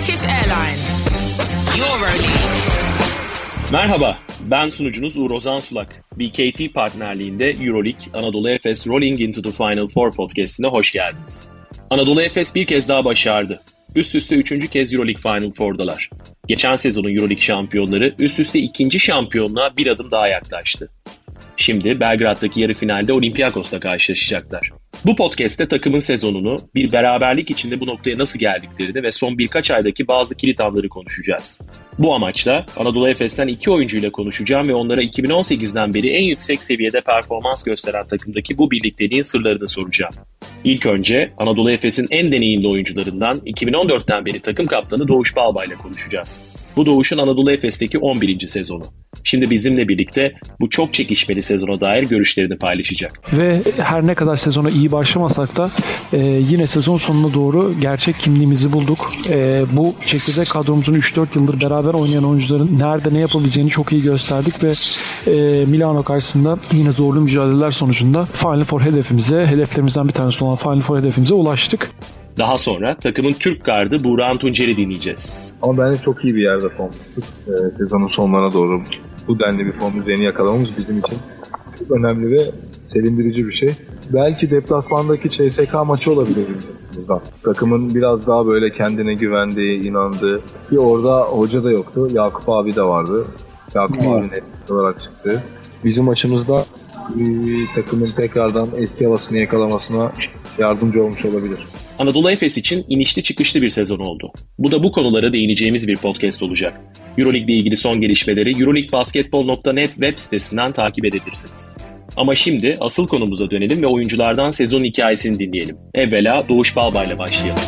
Turkish Airlines. Euroleague. Merhaba, ben sunucunuz Uğur Ozan Sulak. BKT partnerliğinde Euroleague Anadolu Efes Rolling Into the Final Four podcastine hoş geldiniz. Anadolu Efes bir kez daha başardı. Üst üste üçüncü kez Euroleague Final Four'dalar. Geçen sezonun Euroleague şampiyonları üst üste ikinci şampiyonluğa bir adım daha yaklaştı. Şimdi Belgrad'daki yarı finalde Olympiakos'la karşılaşacaklar. Bu podcast'te takımın sezonunu, bir beraberlik içinde bu noktaya nasıl geldiklerini ve son birkaç aydaki bazı kilit anları konuşacağız. Bu amaçla Anadolu Efes'ten iki oyuncuyla konuşacağım ve onlara 2018'den beri en yüksek seviyede performans gösteren takımdaki bu birlikteliğin sırlarını soracağım. İlk önce Anadolu Efes'in en deneyimli oyuncularından 2014'ten beri takım kaptanı Doğuş Balbay ile konuşacağız. Bu Doğuş'un Anadolu Efes'teki 11. sezonu. Şimdi bizimle birlikte bu çok çekişmeli sezona dair görüşlerini paylaşacak. Ve her ne kadar sezona iyi başlamasak da e, yine sezon sonuna doğru gerçek kimliğimizi bulduk. E, bu çekirdek kadromuzun 3-4 yıldır beraber oynayan oyuncuların nerede ne yapabileceğini çok iyi gösterdik ve e, Milano karşısında yine zorlu mücadeleler sonucunda Final Four hedefimize, hedeflerimizden bir tanesi olan Final Four hedefimize ulaştık. Daha sonra takımın Türk gardı Buğra Tuncer'i dinleyeceğiz. Ama bence çok iyi bir yerde form tuttuk. Ee, sezonun sonlarına doğru bu denli bir form düzeyini yakalamamız bizim için çok önemli ve sevindirici bir şey. Belki deplasmandaki CSK maçı olabilir bizim açımızdan. Takımın biraz daha böyle kendine güvendiği, inandığı ki orada hoca da yoktu. Yakup abi de vardı. Yakup evet. abi net olarak çıktı. Bizim açımızda bir takımın tekrardan eski havasını yakalamasına yardımcı olmuş olabilir. Anadolu Efes için inişli çıkışlı bir sezon oldu. Bu da bu konulara değineceğimiz bir podcast olacak. Euroleague ile ilgili son gelişmeleri euroleaguebasketball.net web sitesinden takip edebilirsiniz. Ama şimdi asıl konumuza dönelim ve oyunculardan sezon hikayesini dinleyelim. Evvela Doğuş Balbay ile başlayalım.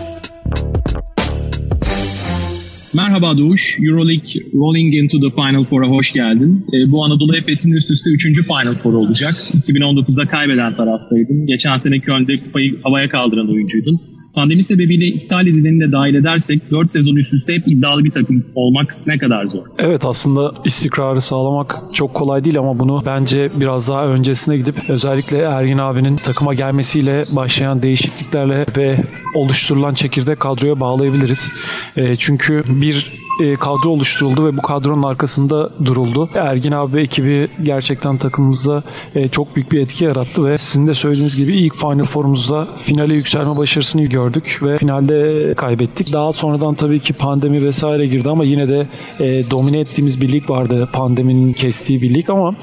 Merhaba Doğuş, Euroleague Rolling Into the Final Four'a hoş geldin. E, bu Anadolu Efes'in üst üste 3. Final Four olacak. 2019'da kaybeden taraftaydın. Geçen sene Köln'de kupayı havaya kaldıran oyuncuydun. Pandemi sebebiyle iptal edileni de dahil edersek 4 sezon üst üste hep iddialı bir takım olmak ne kadar zor? Evet aslında istikrarı sağlamak çok kolay değil ama bunu bence biraz daha öncesine gidip özellikle Ergin abinin takıma gelmesiyle başlayan değişikliklerle ve oluşturulan çekirdek kadroya bağlayabiliriz. E, çünkü bir e, kadro oluşturuldu ve bu kadronun arkasında duruldu. Ergin abi ekibi gerçekten takımımızda e, çok büyük bir etki yarattı ve sizin de söylediğiniz gibi ilk Final Four'umuzda finale yükselme başarısını gördük ve finalde kaybettik. Daha sonradan tabii ki pandemi vesaire girdi ama yine de e, domine ettiğimiz bir lig vardı. Pandeminin kestiği bir lig ama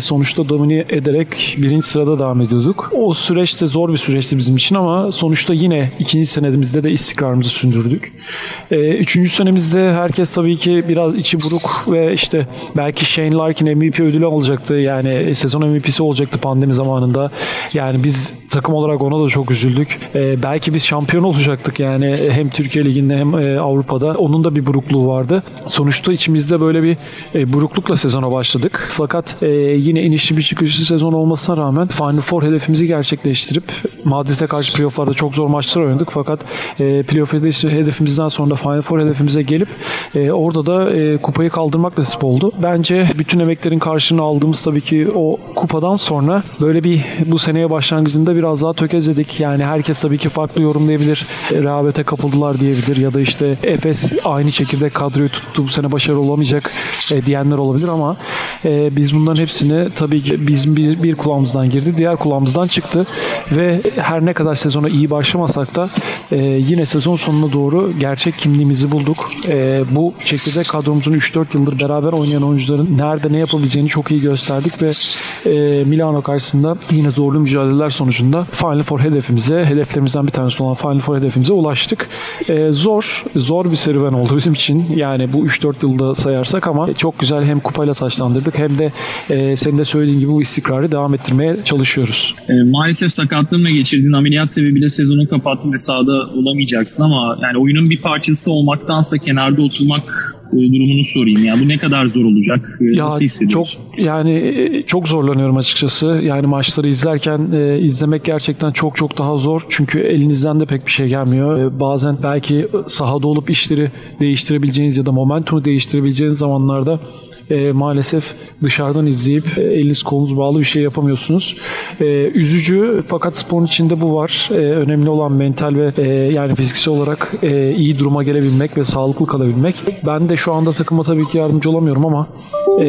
sonuçta domine ederek birinci sırada devam ediyorduk. O süreç de zor bir süreçti bizim için ama sonuçta yine ikinci senemizde de istikrarımızı sündürdük. E, üçüncü senemizde herkes tabii ki biraz içi buruk ve işte belki Shane Larkin MVP ödülü alacaktı. Yani sezon MVP'si olacaktı pandemi zamanında. Yani biz takım olarak ona da çok üzüldük. E, belki biz şampiyon olacaktık yani hem Türkiye Ligi'nde hem e, Avrupa'da. Onun da bir burukluğu vardı. Sonuçta içimizde böyle bir e, buruklukla sezona başladık. Fakat e, yine inişli bir çıkışlı sezon olmasına rağmen Final Four hedefimizi gerçekleştirip Madrid'e karşı playoff'larda çok zor maçlar oynadık. Fakat e, playoff hedefimizden sonra da Final Four hedefimize gelip e, orada da e, kupayı kaldırmak nasip oldu. Bence bütün emeklerin karşılığını aldığımız tabii ki o kupadan sonra böyle bir bu seneye başlangıcında biraz daha tökezledik. Yani herkes tabii ki farklı yorumlayabilir. E, rehavete kapıldılar diyebilir ya da işte Efes aynı şekilde kadroyu tuttu bu sene başarılı olamayacak e, diyenler olabilir ama e, biz bunların hepsini tabii ki bizim bir, bir kulağımızdan girdi, diğer kulağımızdan çıktı ve her ne kadar sezona iyi başlamasak da e, yine sezon sonuna doğru gerçek kimliğimizi bulduk. E, bu çekirdek kadromuzun 3-4 yıldır beraber oynayan oyuncuların nerede ne yapabileceğini çok iyi gösterdik ve e, Milano karşısında yine zorlu mücadeleler sonucunda Final Four hedefimize, hedeflerimizden bir tanesi olan Final Four hedefimize ulaştık. E, zor, zor bir serüven oldu bizim için. Yani bu 3-4 yılda sayarsak ama çok güzel hem kupayla taşlandırdık hem de e, senin de söylediğin gibi bu istikrarı devam ettirmeye çalışıyoruz. E, maalesef sakatlığınla geçirdiğin ameliyat sebebiyle sezonu kapattın ve sahada olamayacaksın ama yani oyunun bir parçası olmaktansa kenarda oturmak e, durumunu sorayım. Yani bu ne kadar zor olacak? E, ya, Nasıl hissediyorsun? Çok, yani e, çok zorlanıyorum açıkçası. Yani maçları izlerken e, izlemek gerçekten çok çok daha zor. Çünkü elinizden de pek bir şey gelmiyor. E, bazen belki sahada olup işleri değiştirebileceğiniz ya da momentumu değiştirebileceğiniz zamanlarda e, maalesef dışarıdan izleyip e, eliniz kolunuz bağlı bir şey yapamıyorsunuz. E, üzücü fakat sporun içinde bu var. E, önemli olan mental ve e, yani fiziksel olarak e, iyi duruma gelebilmek ve sağlıklı kalabilmek. Ben de şu anda takıma tabii ki yardımcı olamıyorum ama e,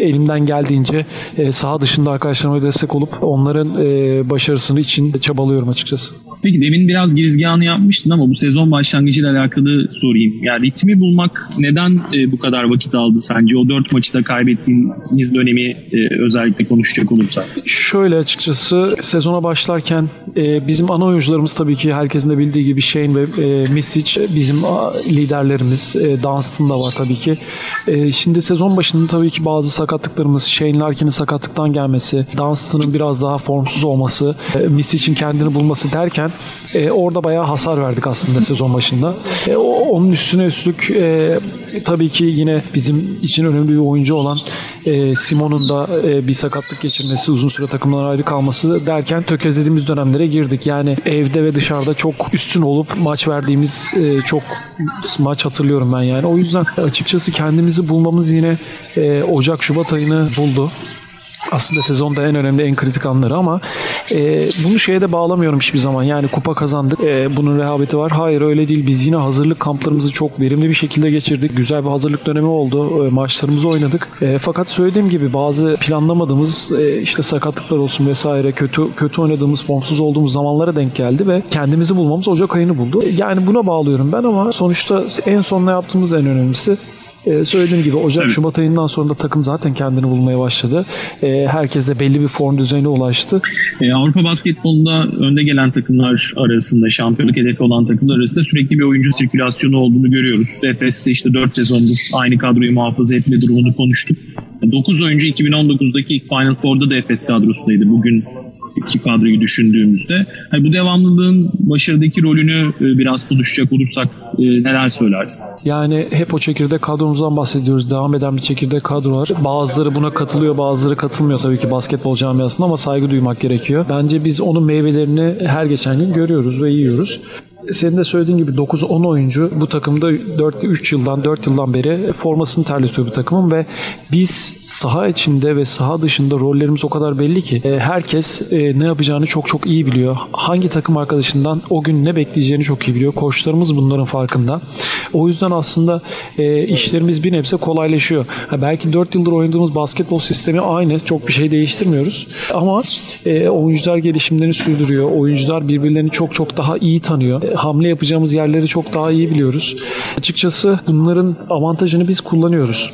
elimden geldiğince e, saha dışında arkadaşlarıma destek olup onların e, başarısını için çabalıyorum açıkçası. Peki demin biraz girizgahını yapmıştın ama bu sezon başlangıcıyla alakalı sorayım. Yani ritmi bulmak neden e, bu kadar vakit aldı sence? O dört maçı da kaybettiğiniz dönemi e, özellikle konuşacak olursak. Şöyle açıkçası sezona başlarken e, bizim ana oyuncularımız tabii ki herkesin de bildiği gibi Shane ve e, Misic bizim liderlerimiz. E, Dunstan da var tabii ki. E, şimdi sezon başında tabii ki bazı sakatlıklarımız Shane Larkin'in sakatlıktan gelmesi, Dunstan'ın biraz daha formsuz olması, e, Misic'in kendini bulması derken e, orada bayağı hasar verdik aslında sezon başında. E, onun üstüne üstlük e, tabii ki yine bizim için önemli bir oyuncu olan e, Simon'un da e, bir sakatlık geçirmesi, uzun süre takımdan ayrı kalması derken tökezlediğimiz dönemlere girdik. Yani evde ve dışarıda çok üstün olup maç verdiğimiz e, çok maç hatırlıyorum ben yani. O yüzden açıkçası kendimizi bulmamız yine e, Ocak Şubat ayını buldu aslında sezonda en önemli en kritik anları ama e, bunu şeye de bağlamıyorum hiçbir zaman. Yani kupa kazandık. E, bunun rehaveti var. Hayır öyle değil. Biz yine hazırlık kamplarımızı çok verimli bir şekilde geçirdik. Güzel bir hazırlık dönemi oldu. E, maçlarımızı oynadık. E, fakat söylediğim gibi bazı planlamadığımız e, işte sakatlıklar olsun vesaire kötü kötü oynadığımız formsuz olduğumuz zamanlara denk geldi ve kendimizi bulmamız Ocak ayını buldu. Yani buna bağlıyorum ben ama sonuçta en son ne yaptığımız en önemlisi ee, söylediğim gibi Ocak, evet. Şubat ayından sonra da takım zaten kendini bulmaya başladı. Ee, herkes de belli bir form düzeyine ulaştı. Ee, Avrupa basketbolunda önde gelen takımlar arasında, şampiyonluk hedefi olan takımlar arasında sürekli bir oyuncu sirkülasyonu olduğunu görüyoruz. Efes'te işte 4 sezondur aynı kadroyu muhafaza etme durumunu konuştuk. 9 oyuncu 2019'daki ilk Final Four'da da Efes kadrosundaydı. Bugün iki kadroyu düşündüğümüzde. Hani bu devamlılığın başarıdaki rolünü e, biraz konuşacak olursak e, neler söylersin? Yani hep o çekirdek kadromuzdan bahsediyoruz. Devam eden bir çekirdek kadro var. Bazıları buna katılıyor, bazıları katılmıyor tabii ki basketbol camiasında ama saygı duymak gerekiyor. Bence biz onun meyvelerini her geçen gün görüyoruz ve yiyoruz senin de söylediğin gibi 9-10 oyuncu bu takımda 4 3 yıldan 4 yıldan beri formasını terletiyor bu takımın ve biz saha içinde ve saha dışında rollerimiz o kadar belli ki e, herkes e, ne yapacağını çok çok iyi biliyor. Hangi takım arkadaşından o gün ne bekleyeceğini çok iyi biliyor. Koçlarımız bunların farkında. O yüzden aslında e, işlerimiz bir nebze kolaylaşıyor. Belki 4 yıldır oynadığımız basketbol sistemi aynı. Çok bir şey değiştirmiyoruz. Ama oyuncular gelişimlerini sürdürüyor. Oyuncular birbirlerini çok çok daha iyi tanıyor. E, hamle yapacağımız yerleri çok daha iyi biliyoruz. Açıkçası bunların avantajını biz kullanıyoruz.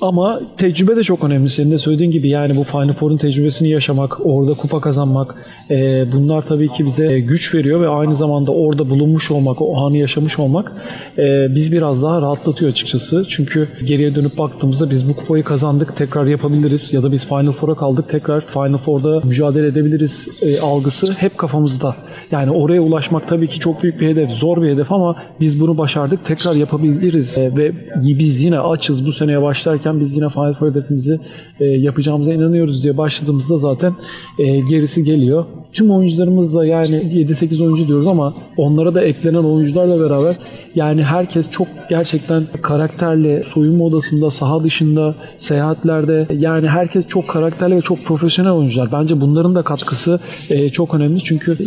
Ama tecrübe de çok önemli. Senin de söylediğin gibi yani bu Final Four'un tecrübesini yaşamak, orada kupa kazanmak e, bunlar tabii ki bize güç veriyor ve aynı zamanda orada bulunmuş olmak, o anı yaşamış olmak e, biz biraz daha rahatlatıyor açıkçası. Çünkü geriye dönüp baktığımızda biz bu kupayı kazandık, tekrar yapabiliriz ya da biz Final Four'a kaldık, tekrar Final Four'da mücadele edebiliriz e, algısı hep kafamızda. Yani oraya ulaşmak tabii ki çok büyük bir hedef, zor bir hedef ama biz bunu başardık, tekrar yapabiliriz e, ve biz yine açız bu seneye başlarken biz yine Final Four hedefimizi e, yapacağımıza inanıyoruz diye başladığımızda zaten e, gerisi geliyor. Tüm oyuncularımızla yani 7-8 oyuncu diyoruz ama onlara da eklenen oyuncularla beraber yani herkes çok gerçekten karakterli, soyunma odasında, saha dışında, seyahatlerde yani herkes çok karakterli ve çok profesyonel oyuncular. Bence bunların da katkısı e, çok önemli çünkü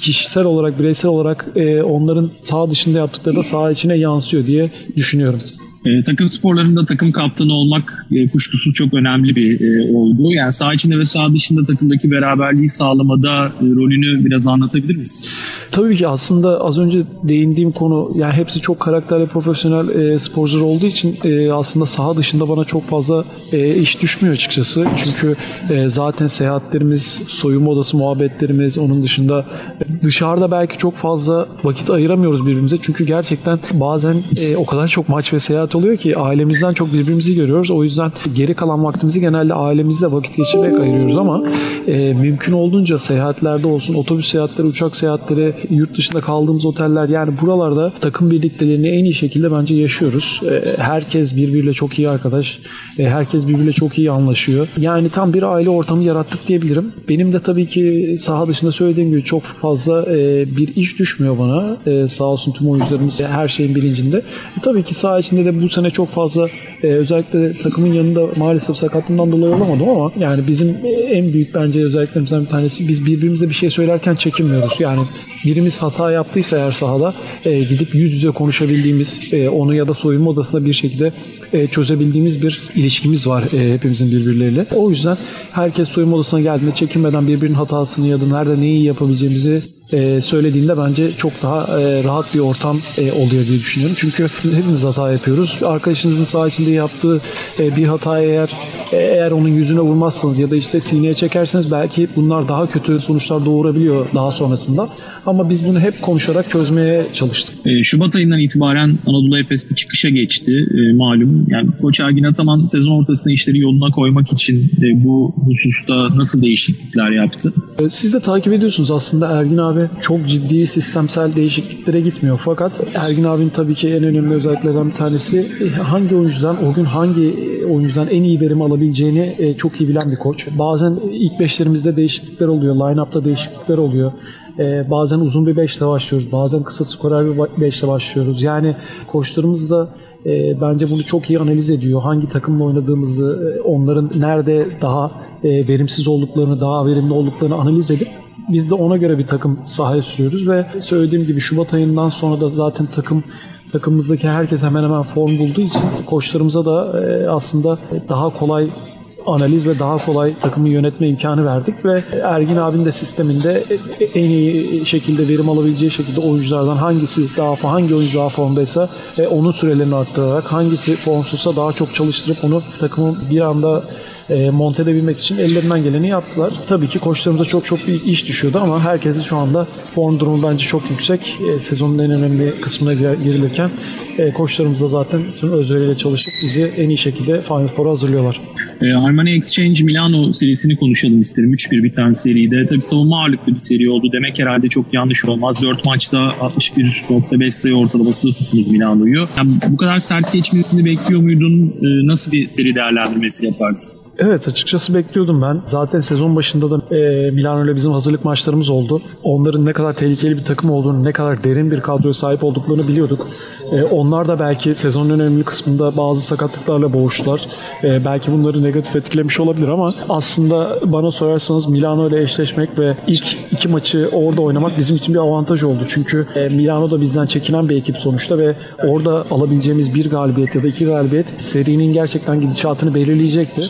kişisel olarak, bireysel olarak e, onların sağ dışında yaptıkları da sağ içine yansıyor diye düşünüyorum. E, takım sporlarında takım kaptanı olmak e, kuşkusuz çok önemli bir e, olgu. Yani sağ içinde ve sağ dışında takımdaki beraberliği sağlamada e, rolünü biraz anlatabilir misin? Tabii ki aslında az önce değindiğim konu yani hepsi çok karakterli profesyonel e, sporcular olduğu için e, aslında saha dışında bana çok fazla e, iş düşmüyor açıkçası. Çünkü e, zaten seyahatlerimiz, soyunma odası muhabbetlerimiz, onun dışında dışarıda belki çok fazla vakit ayıramıyoruz birbirimize. Çünkü gerçekten bazen e, o kadar çok maç ve seyahat fırsat oluyor ki ailemizden çok birbirimizi görüyoruz. O yüzden geri kalan vaktimizi genelde ailemizle vakit geçirerek ayırıyoruz ama e, mümkün olduğunca seyahatlerde olsun, otobüs seyahatleri, uçak seyahatleri, yurt dışında kaldığımız oteller yani buralarda takım birlikteliğini en iyi şekilde bence yaşıyoruz. E, herkes birbiriyle çok iyi arkadaş. E, herkes birbiriyle çok iyi anlaşıyor. Yani tam bir aile ortamı yarattık diyebilirim. Benim de tabii ki saha dışında söylediğim gibi çok fazla e, bir iş düşmüyor bana. E, sağ olsun tüm oyuncularımız her şeyin bilincinde. E, tabii ki saha içinde de bu sene çok fazla e, özellikle takımın yanında maalesef sakatlığından dolayı olamadım ama yani bizim en büyük bence özelliklerimizden bir tanesi biz birbirimize bir şey söylerken çekinmiyoruz. Yani birimiz hata yaptıysa eğer sahada e, gidip yüz yüze konuşabildiğimiz e, onu ya da soyunma odasında bir şekilde e, çözebildiğimiz bir ilişkimiz var e, hepimizin birbirleriyle. O yüzden herkes soyunma odasına geldiğinde çekinmeden birbirinin hatasını ya da nerede neyi yapabileceğimizi e, söylediğinde bence çok daha e, rahat bir ortam e, oluyor diye düşünüyorum. Çünkü hepimiz hata yapıyoruz. Arkadaşınızın sağ içinde yaptığı e, bir hata eğer e, eğer onun yüzüne vurmazsanız ya da işte sineye çekerseniz belki bunlar daha kötü sonuçlar doğurabiliyor daha sonrasında. Ama biz bunu hep konuşarak çözmeye çalıştık. E, Şubat ayından itibaren Anadolu Efes bir çıkışa geçti e, malum. Yani Koç Ergin Ataman sezon ortasında işleri yoluna koymak için e, bu hususta nasıl değişiklikler yaptı? E, siz de takip ediyorsunuz aslında Ergin abi çok ciddi sistemsel değişikliklere gitmiyor. Fakat Ergin abinin tabii ki en önemli özelliklerden bir tanesi e, hangi oyuncudan, o gün hangi oyuncudan en iyi verim alabileceğini e, çok iyi bilen bir koç. Bazen ilk beşlerimizde değişiklikler oluyor, line-up'ta değişiklikler oluyor. Ee, bazen uzun bir beşle başlıyoruz, bazen kısa skorer bir beşle başlıyoruz. Yani koçlarımız da e, bence bunu çok iyi analiz ediyor. Hangi takımla oynadığımızı, e, onların nerede daha e, verimsiz olduklarını, daha verimli olduklarını analiz edip biz de ona göre bir takım sahaya sürüyoruz ve söylediğim gibi Şubat ayından sonra da zaten takım takımımızdaki herkes hemen hemen form bulduğu için koçlarımıza da e, aslında daha kolay analiz ve daha kolay takımı yönetme imkanı verdik ve Ergin abinin de sisteminde en iyi şekilde verim alabileceği şekilde oyunculardan hangisi daha hangi oyuncu daha formdaysa e, onun sürelerini arttırarak hangisi formsuzsa daha çok çalıştırıp onu takımın bir anda e, monte edebilmek için ellerinden geleni yaptılar. Tabii ki koçlarımıza çok çok bir iş düşüyordu ama herkesin şu anda form durumu bence çok yüksek. E, sezonun en önemli kısmına girilirken e, koçlarımız da zaten tüm özveriyle çalışıp bizi en iyi şekilde Final Four'a hazırlıyorlar. E, Armani Exchange Milano serisini konuşalım isterim. 3-1 biten seride. Tabii savunma ağırlıklı bir seri oldu. Demek herhalde çok yanlış olmaz. 4 maçta 61.5 sayı ortalaması da tuttunuz Milano'yu. Yani bu kadar sert geçmesini bekliyor muydun? E, nasıl bir seri değerlendirmesi yaparsın? Evet açıkçası bekliyordum ben. Zaten sezon başında da e, Milano bizim hazırlık maçlarımız oldu. Onların ne kadar tehlikeli bir takım olduğunu, ne kadar derin bir kadroya sahip olduklarını biliyorduk. E, onlar da belki sezonun önemli kısmında bazı sakatlıklarla boğuştular. E, belki bunları negatif etkilemiş olabilir ama aslında bana sorarsanız Milano ile eşleşmek ve ilk iki maçı orada oynamak bizim için bir avantaj oldu. Çünkü e, Milano da bizden çekinen bir ekip sonuçta ve orada alabileceğimiz bir galibiyet ya da iki galibiyet serinin gerçekten gidişatını belirleyecekti.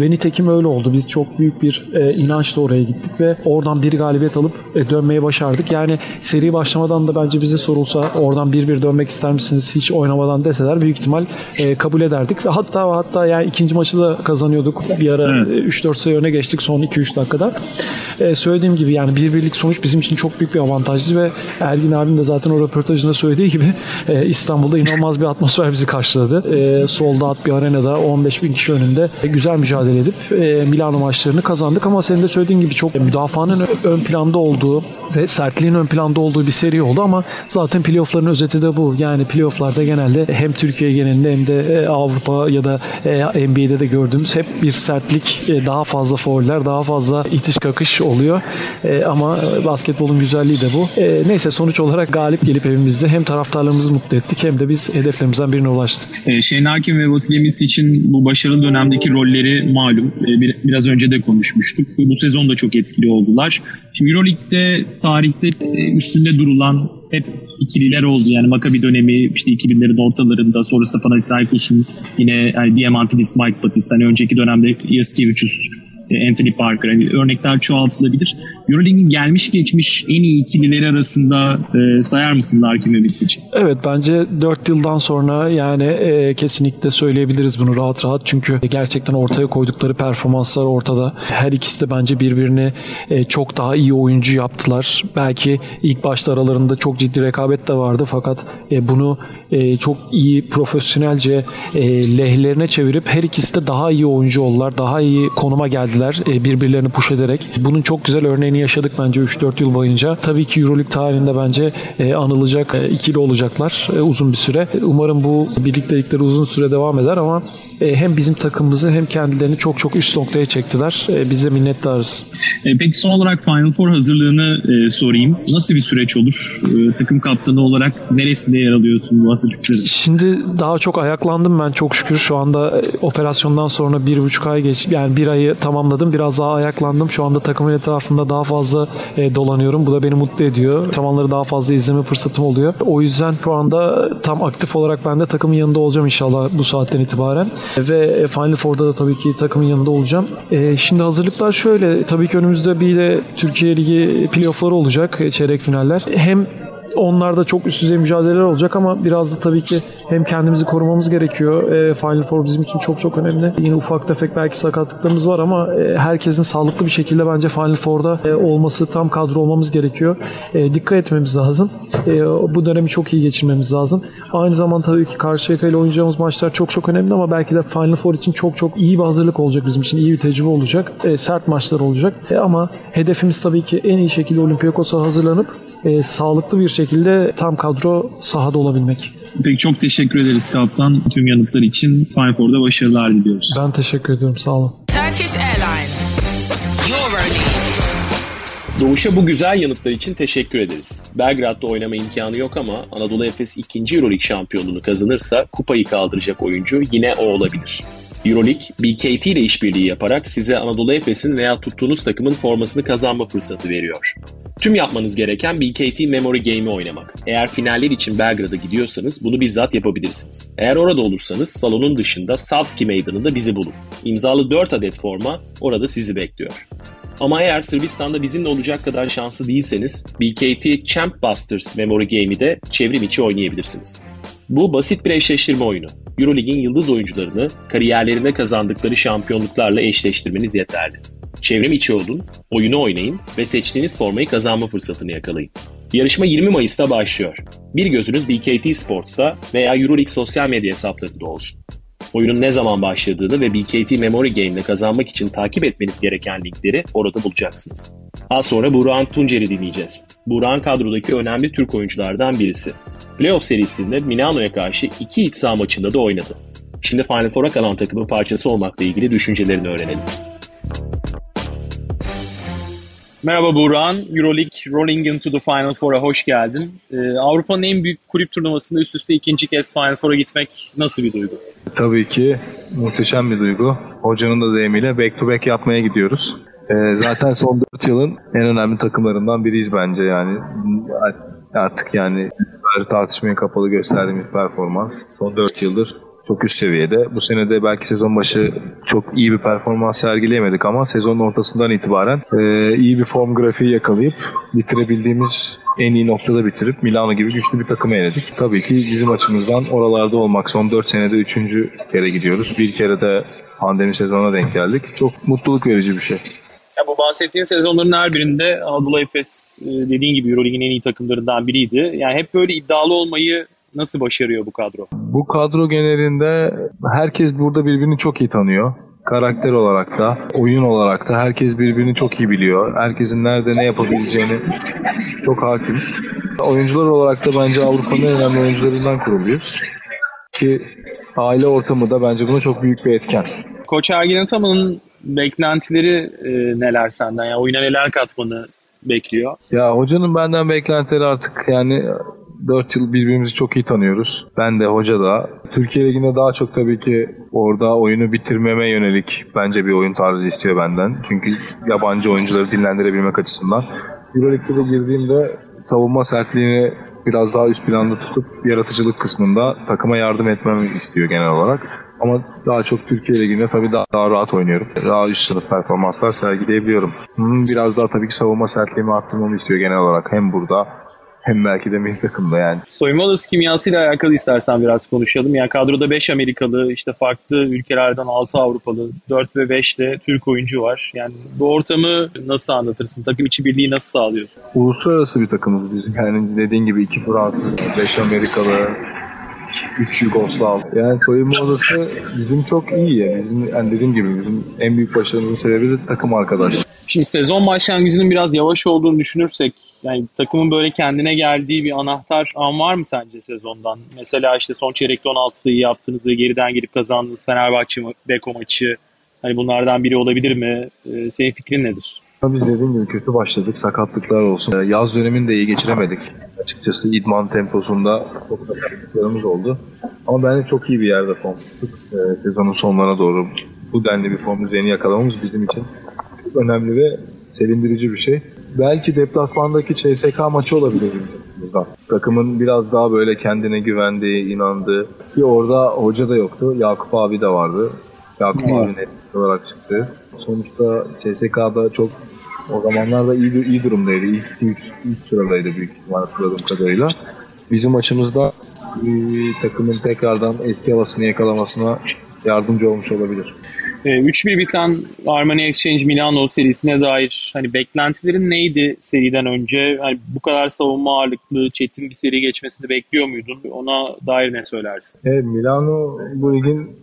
Ve nitekim öyle oldu. Biz çok büyük bir e, inançla oraya gittik ve oradan bir galibiyet alıp e, dönmeye başardık. Yani seri başlamadan da bence bize sorulsa oradan bir bir dönmek ister misiniz hiç oynamadan deseler büyük ihtimal e, kabul ederdik. Ve hatta hatta yani ikinci maçı da kazanıyorduk. Bir ara evet. 3-4 sayı öne geçtik son 2-3 dakikada. E, söylediğim gibi yani bir birlik sonuç bizim için çok büyük bir avantajdı ve Ergin abim de zaten o röportajında söylediği gibi e, İstanbul'da inanılmaz bir atmosfer bizi karşıladı. E, solda at bir arenada 15 bin kişi önünde e, güzel mücadele edip e, Milano maçlarını kazandık ama senin de söylediğin gibi çok müdafaanın ön planda olduğu ve sertliğin ön planda olduğu bir seri oldu ama zaten playoff'ların özeti de bu. Yani playoff'larda genelde hem Türkiye genelinde hem de Avrupa ya da NBA'de de gördüğümüz hep bir sertlik, daha fazla fauller, daha fazla itiş kakış oluyor. Ama basketbolun güzelliği de bu. Neyse sonuç olarak galip gelip evimizde hem taraftarlarımızı mutlu ettik hem de biz hedeflerimizden birine ulaştık. Şener Hakim ve Vasilyemis için bu başarılı dönemdeki rolleri malum. Biraz önce de konuşmuştuk. Bu sezon da çok etkili oldular. Şimdi Euroleague'de tarihte üstünde durulan hep ikililer oldu. Yani Maccabi dönemi işte 2000'lerin ortalarında sonrasında Panathinaikos'un yine yani Diamantidis, Mike Patis hani önceki dönemde Yaskevicius e, Anthony Parker. Yani örnekler çoğaltılabilir. Euroleague'in gelmiş geçmiş en iyi ikilileri arasında e, sayar mısın Larkin ve Milicic? Evet bence 4 yıldan sonra yani e, kesinlikle söyleyebiliriz bunu rahat rahat. Çünkü gerçekten ortaya koydukları performanslar ortada. Her ikisi de bence birbirini e, çok daha iyi oyuncu yaptılar. Belki ilk başta aralarında çok ciddi rekabet de vardı fakat e, bunu e, çok iyi profesyonelce e, lehlerine çevirip her ikisi de daha iyi oyuncu oldular. Daha iyi konuma geldiler e, birbirlerini push ederek. Bunun çok güzel örneğini yaşadık bence 3-4 yıl boyunca. Tabii ki Euroleague tarihinde bence e, anılacak e, ikili olacaklar e, uzun bir süre. Umarım bu birliktelikleri uzun süre devam eder ama e, hem bizim takımımızı hem kendilerini çok çok üst noktaya çektiler. E, biz de minnettarız. E, peki son olarak Final Four hazırlığını e, sorayım. Nasıl bir süreç olur? E, takım kaptanı olarak neresinde yer alıyorsun bu hazırlıkları? Şimdi daha çok ayaklandım ben çok şükür. Şu anda operasyondan sonra bir buçuk ay geç, yani bir ayı tamamladım. Biraz daha ayaklandım. Şu anda takımın etrafında daha fazla e, dolanıyorum. Bu da beni mutlu ediyor. Zamanları daha fazla izleme fırsatım oluyor. O yüzden şu anda tam aktif olarak ben de takımın yanında olacağım inşallah bu saatten itibaren. Ve e, Final Four'da da tabii ki takımın yanında olacağım. E, şimdi hazırlıklar şöyle. Tabii ki önümüzde bir de Türkiye Ligi playoff'ları olacak. e, Çeyrek finaller. Hem Onlarda çok üst düzey mücadeleler olacak ama biraz da tabii ki hem kendimizi korumamız gerekiyor. E, Final Four bizim için çok çok önemli. Yine ufak tefek belki sakatlıklarımız var ama e, herkesin sağlıklı bir şekilde bence Final Four'da e, olması, tam kadro olmamız gerekiyor. E, dikkat etmemiz lazım. E, bu dönemi çok iyi geçirmemiz lazım. Aynı zamanda tabii ki Karşıyaka ile oynayacağımız maçlar çok çok önemli ama belki de Final Four için çok çok iyi bir hazırlık olacak bizim için. iyi bir tecrübe olacak. E, sert maçlar olacak. E, ama hedefimiz tabii ki en iyi şekilde Olympiakos'a hazırlanıp e, sağlıklı bir şekilde tam kadro sahada olabilmek. Peki çok teşekkür ederiz kaptan. Tüm yanıtlar için Final Four'da başarılar diliyoruz. Ben teşekkür ediyorum. Sağ olun. Turkish Airlines. Euroleague. Doğuş'a bu güzel yanıtlar için teşekkür ederiz. Belgrad'da oynama imkanı yok ama Anadolu Efes 2. Euroleague şampiyonluğunu kazanırsa kupayı kaldıracak oyuncu yine o olabilir. Euroleague, BKT ile işbirliği yaparak size Anadolu Efes'in veya tuttuğunuz takımın formasını kazanma fırsatı veriyor. Tüm yapmanız gereken BKT Memory Game'i oynamak. Eğer finaller için Belgrad'a gidiyorsanız bunu bizzat yapabilirsiniz. Eğer orada olursanız salonun dışında Savski Meydanı'nda bizi bulun. İmzalı 4 adet forma orada sizi bekliyor. Ama eğer Sırbistan'da bizimle olacak kadar şanslı değilseniz BKT Champ Busters Memory Game'i de çevrim içi oynayabilirsiniz. Bu basit bir eşleştirme oyunu. Eurolig'in yıldız oyuncularını kariyerlerinde kazandıkları şampiyonluklarla eşleştirmeniz yeterli. Çevrim içi olun, oyunu oynayın ve seçtiğiniz formayı kazanma fırsatını yakalayın. Yarışma 20 Mayıs'ta başlıyor. Bir gözünüz BKT Sports'ta veya Euroleague sosyal medya hesaplarında olsun. Oyunun ne zaman başladığını ve BKT Memory Game'de kazanmak için takip etmeniz gereken linkleri orada bulacaksınız. Az sonra Burak'ın Tuncer'i dinleyeceğiz. Burak'ın kadrodaki önemli Türk oyunculardan birisi. Playoff serisinde Milano'ya karşı iki iç saha maçında da oynadı. Şimdi Final Four'a kalan takımın parçası olmakla ilgili düşüncelerini öğrenelim. Merhaba Buğra'nın Euroleague Rolling into the Final Four'a hoş geldin. Ee, Avrupa'nın en büyük kulüp turnuvasında üst üste ikinci kez Final Four'a gitmek nasıl bir duygu? Tabii ki muhteşem bir duygu. Hocanın da deyimiyle back to back yapmaya gidiyoruz. Ee, zaten son 4 yılın en önemli takımlarından biriyiz bence yani. Artık yani tartışmaya kapalı gösterdiğimiz performans son 4 yıldır çok üst seviyede. Bu sene de belki sezon başı çok iyi bir performans sergileyemedik ama sezonun ortasından itibaren e, iyi bir form grafiği yakalayıp bitirebildiğimiz en iyi noktada bitirip Milano gibi güçlü bir takımı eledik. Tabii ki bizim açımızdan oralarda olmak son 4 senede 3. kere gidiyoruz. Bir kere de pandemi sezonuna denk geldik. Çok mutluluk verici bir şey. Ya bu bahsettiğin sezonların her birinde Anadolu Efes e, dediğin gibi Euroleague'in en iyi takımlarından biriydi. Yani hep böyle iddialı olmayı nasıl başarıyor bu kadro? Bu kadro genelinde herkes burada birbirini çok iyi tanıyor. Karakter olarak da, oyun olarak da herkes birbirini çok iyi biliyor. Herkesin nerede ne yapabileceğini çok hakim. Oyuncular olarak da bence Avrupa'nın en önemli oyuncularından kuruluyoruz. Ki aile ortamı da bence buna çok büyük bir etken. Koç Ergin Ataman'ın beklentileri e, neler senden? Yani oyuna neler katmanı bekliyor? Ya hocanın benden beklentileri artık yani 4 yıl birbirimizi çok iyi tanıyoruz. Ben de hoca da. Türkiye Ligi'nde daha çok tabii ki orada oyunu bitirmeme yönelik bence bir oyun tarzı istiyor benden. Çünkü yabancı oyuncuları dinlendirebilmek açısından. Euroleague'de de girdiğimde savunma sertliğini biraz daha üst planda tutup yaratıcılık kısmında takıma yardım etmemi istiyor genel olarak. Ama daha çok Türkiye Ligi'nde tabii daha, daha rahat oynuyorum. Daha üst sınıf performanslar sergileyebiliyorum. Hmm, biraz daha tabii ki savunma sertliğimi arttırmamı istiyor genel olarak. Hem burada hem belki de milli takımda yani. Soyunma odası kimyasıyla alakalı istersen biraz konuşalım. Yani kadroda 5 Amerikalı, işte farklı ülkelerden 6 Avrupalı, 4 ve 5 de Türk oyuncu var. Yani bu ortamı nasıl anlatırsın? Takım içi birliği nasıl sağlıyorsun? Uluslararası bir takımız bizim. Yani dediğin gibi 2 Fransız, 5 Amerikalı, 3 Yugoslav. Yani soyunma odası bizim çok iyi ya. Bizim yani dediğim gibi bizim en büyük başarımızın sebebi de takım arkadaş. Şimdi sezon başlangıcının biraz yavaş olduğunu düşünürsek yani takımın böyle kendine geldiği bir anahtar an var mı sence sezondan? Mesela işte son çeyrekte 16 sayı yaptınız ve geriden gelip kazandınız Fenerbahçe Beko maçı. Hani bunlardan biri olabilir mi? Ee, senin fikrin nedir? Biz dediğim gibi kötü başladık. Sakatlıklar olsun. Yaz dönemini de iyi geçiremedik. Açıkçası idman temposunda çok sakatlıklarımız oldu. Ama bence çok iyi bir yerde form tuttuk. Ee, sezonun sonlarına doğru bu denli bir form düzeni yakalamamız bizim için çok önemli ve sevindirici bir şey. Belki deplasmandaki CSK maçı olabilir bizim Takımın biraz daha böyle kendine güvendiği, inandığı ki orada hoca da yoktu. Yakup abi de vardı. Yakup evet. abi net olarak çıktı. Sonuçta CSK'da çok o zamanlarda iyi iyi durumdaydı. İlk, ilk, ilk sıradaydı büyük ihtimal hatırladığım kadarıyla. Bizim maçımızda e, takımın tekrardan eski havasını yakalamasına yardımcı olmuş olabilir. 3-1 ee, biten Armani Exchange Milano serisine dair hani beklentilerin neydi seriden önce? Hani bu kadar savunma ağırlıklı, çetin bir seri geçmesini bekliyor muydun? Ona dair ne söylersin? Evet, Milano bu ligin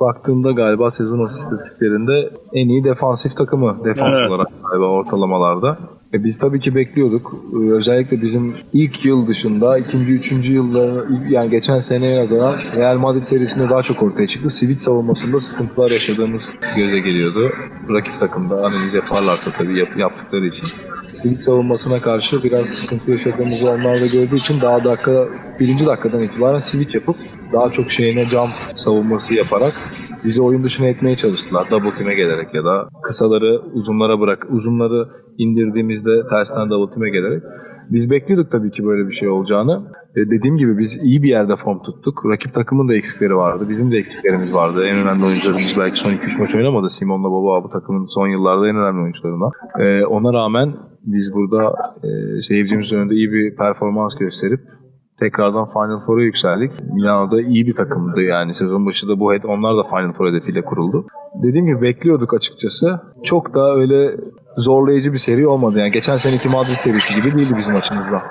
baktığında galiba sezon istatistiklerinde en iyi defansif takımı defans evet. olarak galiba ortalamalarda. E biz tabii ki bekliyorduk. E, özellikle bizim ilk yıl dışında, ikinci, üçüncü yılda, yani geçen seneye nazaran Real Madrid serisinde daha çok ortaya çıktı. Sivil savunmasında sıkıntılar yaşadığımız göze geliyordu. Rakip takımda analiz yaparlarsa tabii yap, yaptıkları için. Sivil savunmasına karşı biraz sıkıntı yaşadığımızı onlar da gördüğü için daha dakika, birinci dakikadan itibaren switch yapıp daha çok şeyine cam savunması yaparak bizi oyun dışına etmeye çalıştılar. Double team'e gelerek ya da kısaları uzunlara bırak, uzunları indirdiğimizde tersten double team'e gelerek. Biz bekliyorduk tabii ki böyle bir şey olacağını. E, dediğim gibi biz iyi bir yerde form tuttuk. Rakip takımın da eksikleri vardı. Bizim de eksiklerimiz vardı. En önemli oyuncularımız belki son 2-3 maç oynamadı. Simon'la Baba bu takımın son yıllarda en önemli oyuncularından. E, ona rağmen biz burada e, seyircimizin önünde iyi bir performans gösterip tekrardan Final Four'a yükseldik. Milano'da iyi bir takımdı yani sezon başı da bu onlar da Final Four hedefiyle kuruldu. Dediğim gibi bekliyorduk açıkçası. Çok da öyle zorlayıcı bir seri olmadı. Yani geçen seneki Madrid serisi gibi değildi bizim açımızda.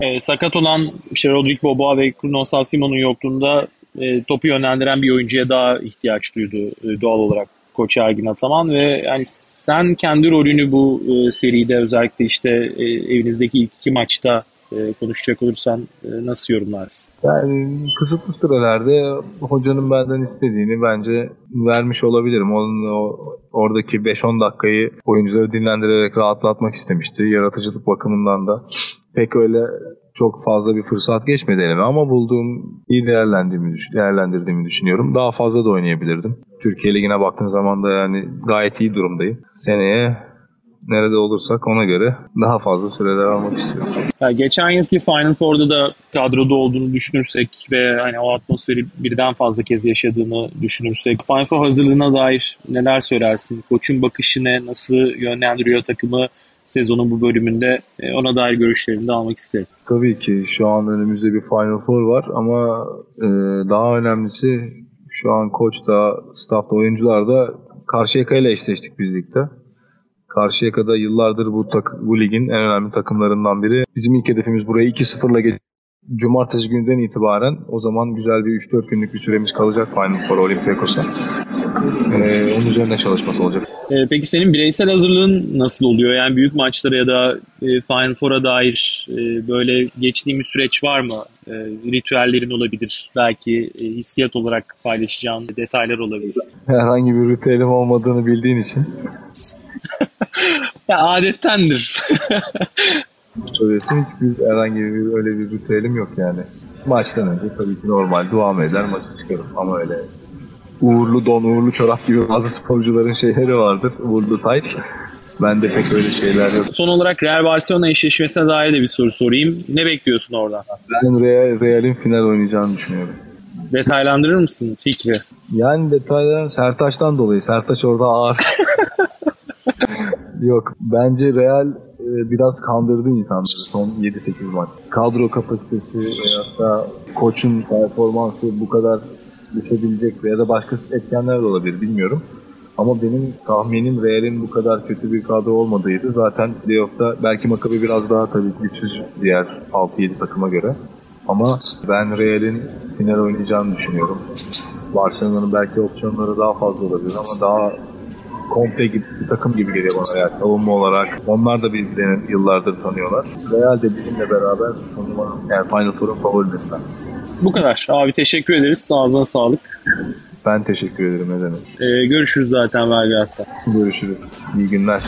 E, sakat olan işte Rodrigo Boboa ve Bruno Simon'un yokluğunda e, topu yönlendiren bir oyuncuya daha ihtiyaç duydu e, doğal olarak Koç Ergin Ataman ve yani sen kendi rolünü bu e, seride özellikle işte e, evinizdeki ilk iki maçta e, konuşacak olursan e, nasıl yorumlarsın? Yani kısıtlı sürelerde hocanın benden istediğini bence vermiş olabilirim. Onun o, oradaki 5-10 dakikayı oyuncuları dinlendirerek rahatlatmak istemişti. Yaratıcılık bakımından da pek öyle çok fazla bir fırsat geçmedi elime ama bulduğum iyi değerlendirdiğimi, değerlendirdiğimi düşünüyorum. Daha fazla da oynayabilirdim. Türkiye Ligi'ne baktığın zaman da yani gayet iyi durumdayım. Seneye nerede olursak ona göre daha fazla süreler almak istiyorum. Yani geçen yılki Final Four'da da kadroda olduğunu düşünürsek ve hani o atmosferi birden fazla kez yaşadığını düşünürsek Final Four hazırlığına dair neler söylersin? Koçun bakışını nasıl yönlendiriyor takımı sezonun bu bölümünde e, ona dair görüşlerini de almak isterim. Tabii ki şu an önümüzde bir Final Four var ama e, daha önemlisi şu an koç da, staff da, oyuncular da Karşıyaka ile eşleştik biz ligde. Karşıyaka'da yıllardır bu, tak, bu ligin en önemli takımlarından biri. Bizim ilk hedefimiz buraya 2-0'la geç. Cumartesi günden itibaren o zaman güzel bir 3-4 günlük bir süremiz kalacak Final Four Olympiakos'a. Ee, onun üzerine çalışması olacak. Ee, peki senin bireysel hazırlığın nasıl oluyor? Yani büyük maçlara ya da e, Final Four'a dair e, böyle geçtiğim süreç var mı? E, ritüellerin olabilir. Belki e, hissiyat olarak paylaşacağın detaylar olabilir. Herhangi bir ritüelim olmadığını bildiğin için ya adettendir. Söylesin hiçbir herhangi bir öyle bir ritüelim yok yani. Maçtan önce tabii ki normal duam eder maçı çıkarım ama öyle uğurlu don, uğurlu çorap gibi bazı sporcuların şeyleri vardır. Uğurlu tayt. Ben de pek öyle şeyler yok. Son olarak Real Barcelona eşleşmesine dair de bir soru sorayım. Ne bekliyorsun oradan? Ben Real, Real'in final oynayacağını düşünüyorum. Detaylandırır mısın fikri? Yani detaylar Sertaç'tan dolayı. Sertaç orada ağır. Yok. Bence Real e, biraz kandırdı insanları son 7-8 maç. Kadro kapasitesi veya da koçun performansı bu kadar düşebilecek ya da başka etkenler de olabilir bilmiyorum. Ama benim tahminim Real'in bu kadar kötü bir kadro olmadığıydı. Zaten playoff'ta belki Maccabi biraz daha tabii güçsüz diğer 6-7 takıma göre. Ama ben Real'in final oynayacağını düşünüyorum. Barcelona'nın belki opsiyonları daha fazla olabilir ama daha komple gibi bir takım gibi geliyor bana Real. Savunma olarak. Onlar da birbirlerini yıllardır tanıyorlar. Real de bizimle beraber tanıma, yani Final Four'un favorilerinden. Bu kadar. Abi teşekkür ederiz. Ağzına sağlık. Ben teşekkür ederim ne demek. Ee, görüşürüz zaten Belgrad'da. Görüşürüz. İyi günler.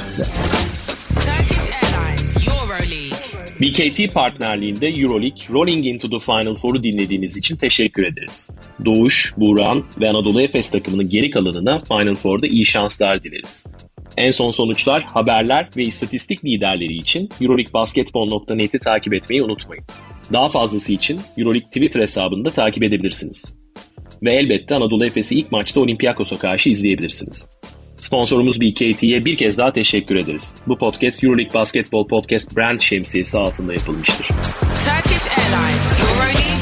BKT partnerliğinde Euroleague Rolling Into the Final Four'u dinlediğiniz için teşekkür ederiz. Doğuş, Buğran ve Anadolu Efes takımının geri kalanına Final Four'da iyi şanslar dileriz. En son sonuçlar, haberler ve istatistik liderleri için euroleaguebasketbol.net'i takip etmeyi unutmayın. Daha fazlası için Euroleague Twitter hesabını da takip edebilirsiniz. Ve elbette Anadolu Efes'i ilk maçta Olympiakos'a karşı izleyebilirsiniz. Sponsorumuz BKT'ye bir kez daha teşekkür ederiz. Bu podcast Euroleague Basketbol Podcast brand şemsiyesi altında yapılmıştır. Turkish Airlines Euroleague